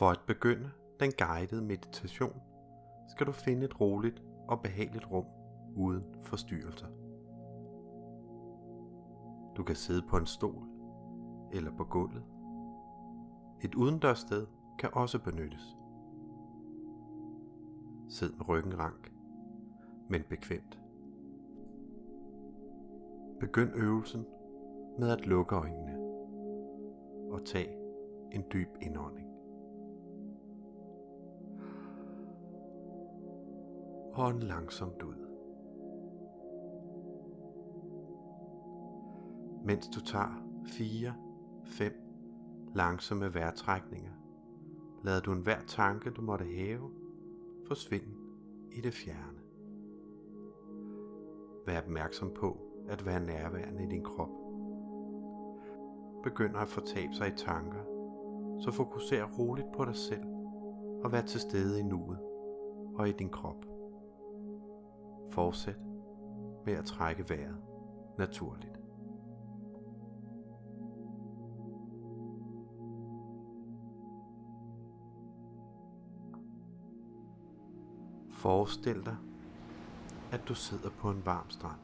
For at begynde den guidede meditation, skal du finde et roligt og behageligt rum uden forstyrrelser. Du kan sidde på en stol eller på gulvet. Et udendørssted kan også benyttes. Sid med ryggen rank, men bekvemt. Begynd øvelsen med at lukke øjnene og tag en dyb indånding. Ånd langsomt ud. Mens du tager 4-5 langsomme vejrtrækninger, lader du enhver tanke, du måtte have, forsvinde i det fjerne. Vær opmærksom på at være nærværende i din krop. Begynder at fortabe sig i tanker, så fokuser roligt på dig selv og vær til stede i nuet og i din krop. Fortsæt med at trække vejret naturligt. Forestil dig, at du sidder på en varm strand.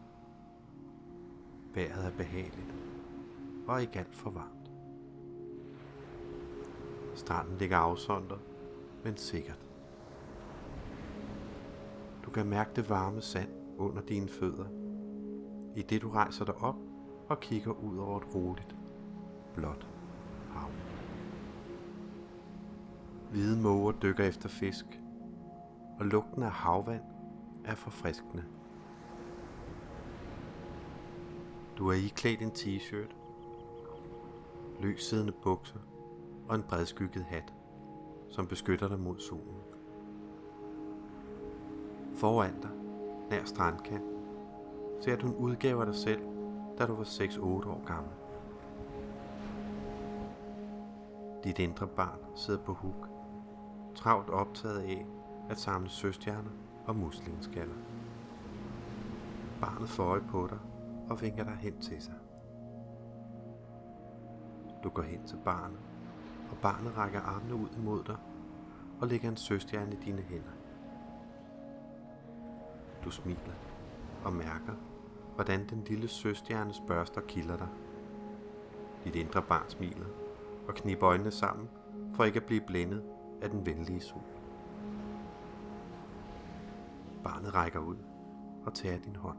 Vejret er behageligt og ikke alt for varmt. Stranden ligger afsondret, men sikkert. Kan mærke det varme sand under dine fødder, i det du rejser dig op og kigger ud over et roligt, blåt hav. Hvide måger dykker efter fisk, og lugten af havvand er forfriskende. Du er iklædt en t-shirt, løssiddende bukser og en bredskygget hat, som beskytter dig mod solen. Foran dig, nær strandkanten, ser du en udgave af dig selv, da du var 6-8 år gammel. Dit indre barn sidder på huk, travlt optaget af at samle søstjerner og muslingeskaller. Barnet får øje på dig og vinker dig hen til sig. Du går hen til barnet, og barnet rækker armene ud imod dig og lægger en søstjerne i dine hænder. Du smiler og mærker, hvordan den lille søstjernes børster kilder dig. Dit indre barn smiler og kniber øjnene sammen for ikke at blive blændet af den venlige sol. Barnet rækker ud og tager din hånd.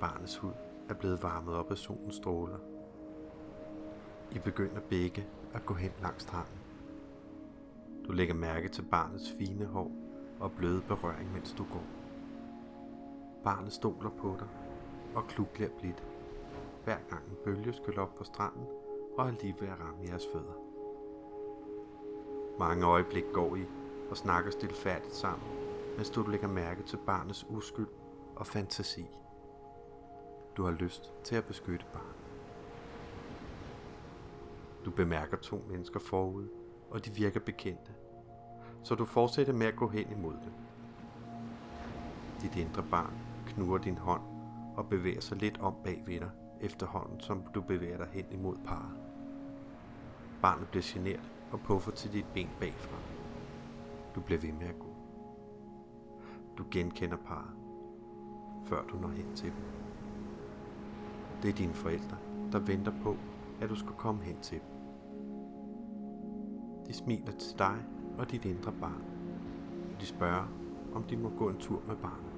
Barnets hud er blevet varmet op af solens stråler. I begynder begge at gå hen langs stranden. Du lægger mærke til barnets fine hår og bløde berøring, mens du går. Barnet stoler på dig og klukler blidt, hver gang en bølge skyller op på stranden og er lige ved at ramme jeres fødder. Mange øjeblik går I og snakker stilfærdigt sammen, mens du lægger mærke til barnets uskyld og fantasi. Du har lyst til at beskytte barnet. Du bemærker to mennesker forud, og de virker bekendte, så du fortsætter med at gå hen imod det. Dit indre barn knurrer din hånd og bevæger sig lidt om bag ved dig, efterhånden som du bevæger dig hen imod parret. Barnet bliver generet og puffer til dit ben bagfra. Du bliver ved med at gå. Du genkender parret, før du når hen til dem. Det er dine forældre, der venter på, at du skal komme hen til dem. De smiler til dig og dit indre barn. De spørger, om de må gå en tur med barnet.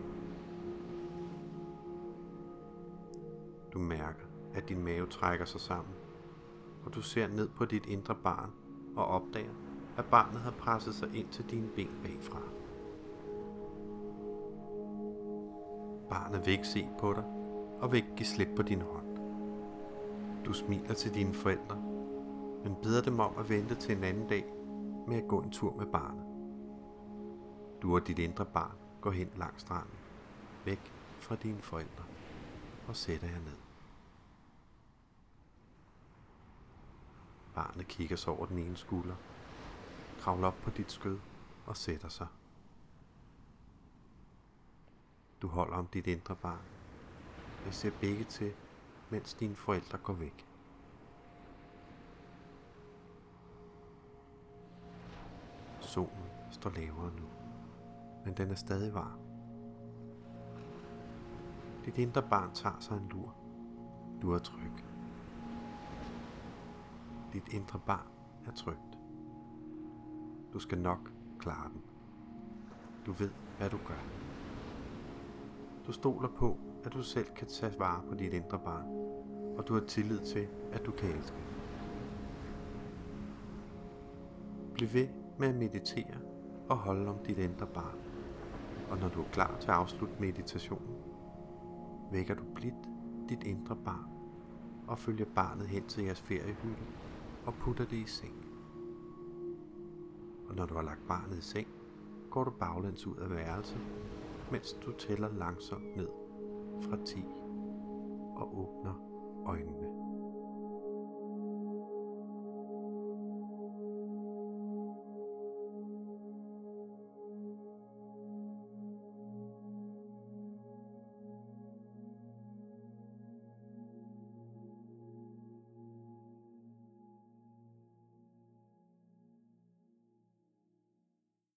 Du mærker, at din mave trækker sig sammen, og du ser ned på dit indre barn og opdager, at barnet har presset sig ind til dine ben bagfra. Barnet vil ikke se på dig, og vil ikke give slip på din hånd. Du smiler til dine forældre, men beder dem om at vente til en anden dag med at gå en tur med barnet. Du og dit indre barn går hen langs stranden, væk fra dine forældre, og sætter jer ned. Barnet kigger sig over den ene skulder, kravler op på dit skød og sætter sig. Du holder om dit indre barn. Jeg ser begge til, mens dine forældre går væk. Solen står lavere nu, men den er stadig varm. Dit indre barn tager sig en lur. Du er tryg. Dit indre barn er trygt. Du skal nok klare den. Du ved, hvad du gør. Du stoler på, at du selv kan tage vare på dit indre barn, og du har tillid til, at du kan elske. Bliv ved med at meditere og holde om dit indre barn. Og når du er klar til at afslutte meditationen, vækker du blidt dit indre barn og følger barnet hen til jeres feriehytte og putter det i seng. Og når du har lagt barnet i seng, går du baglæns ud af værelset, mens du tæller langsomt ned fra 10 og åbner øjnene.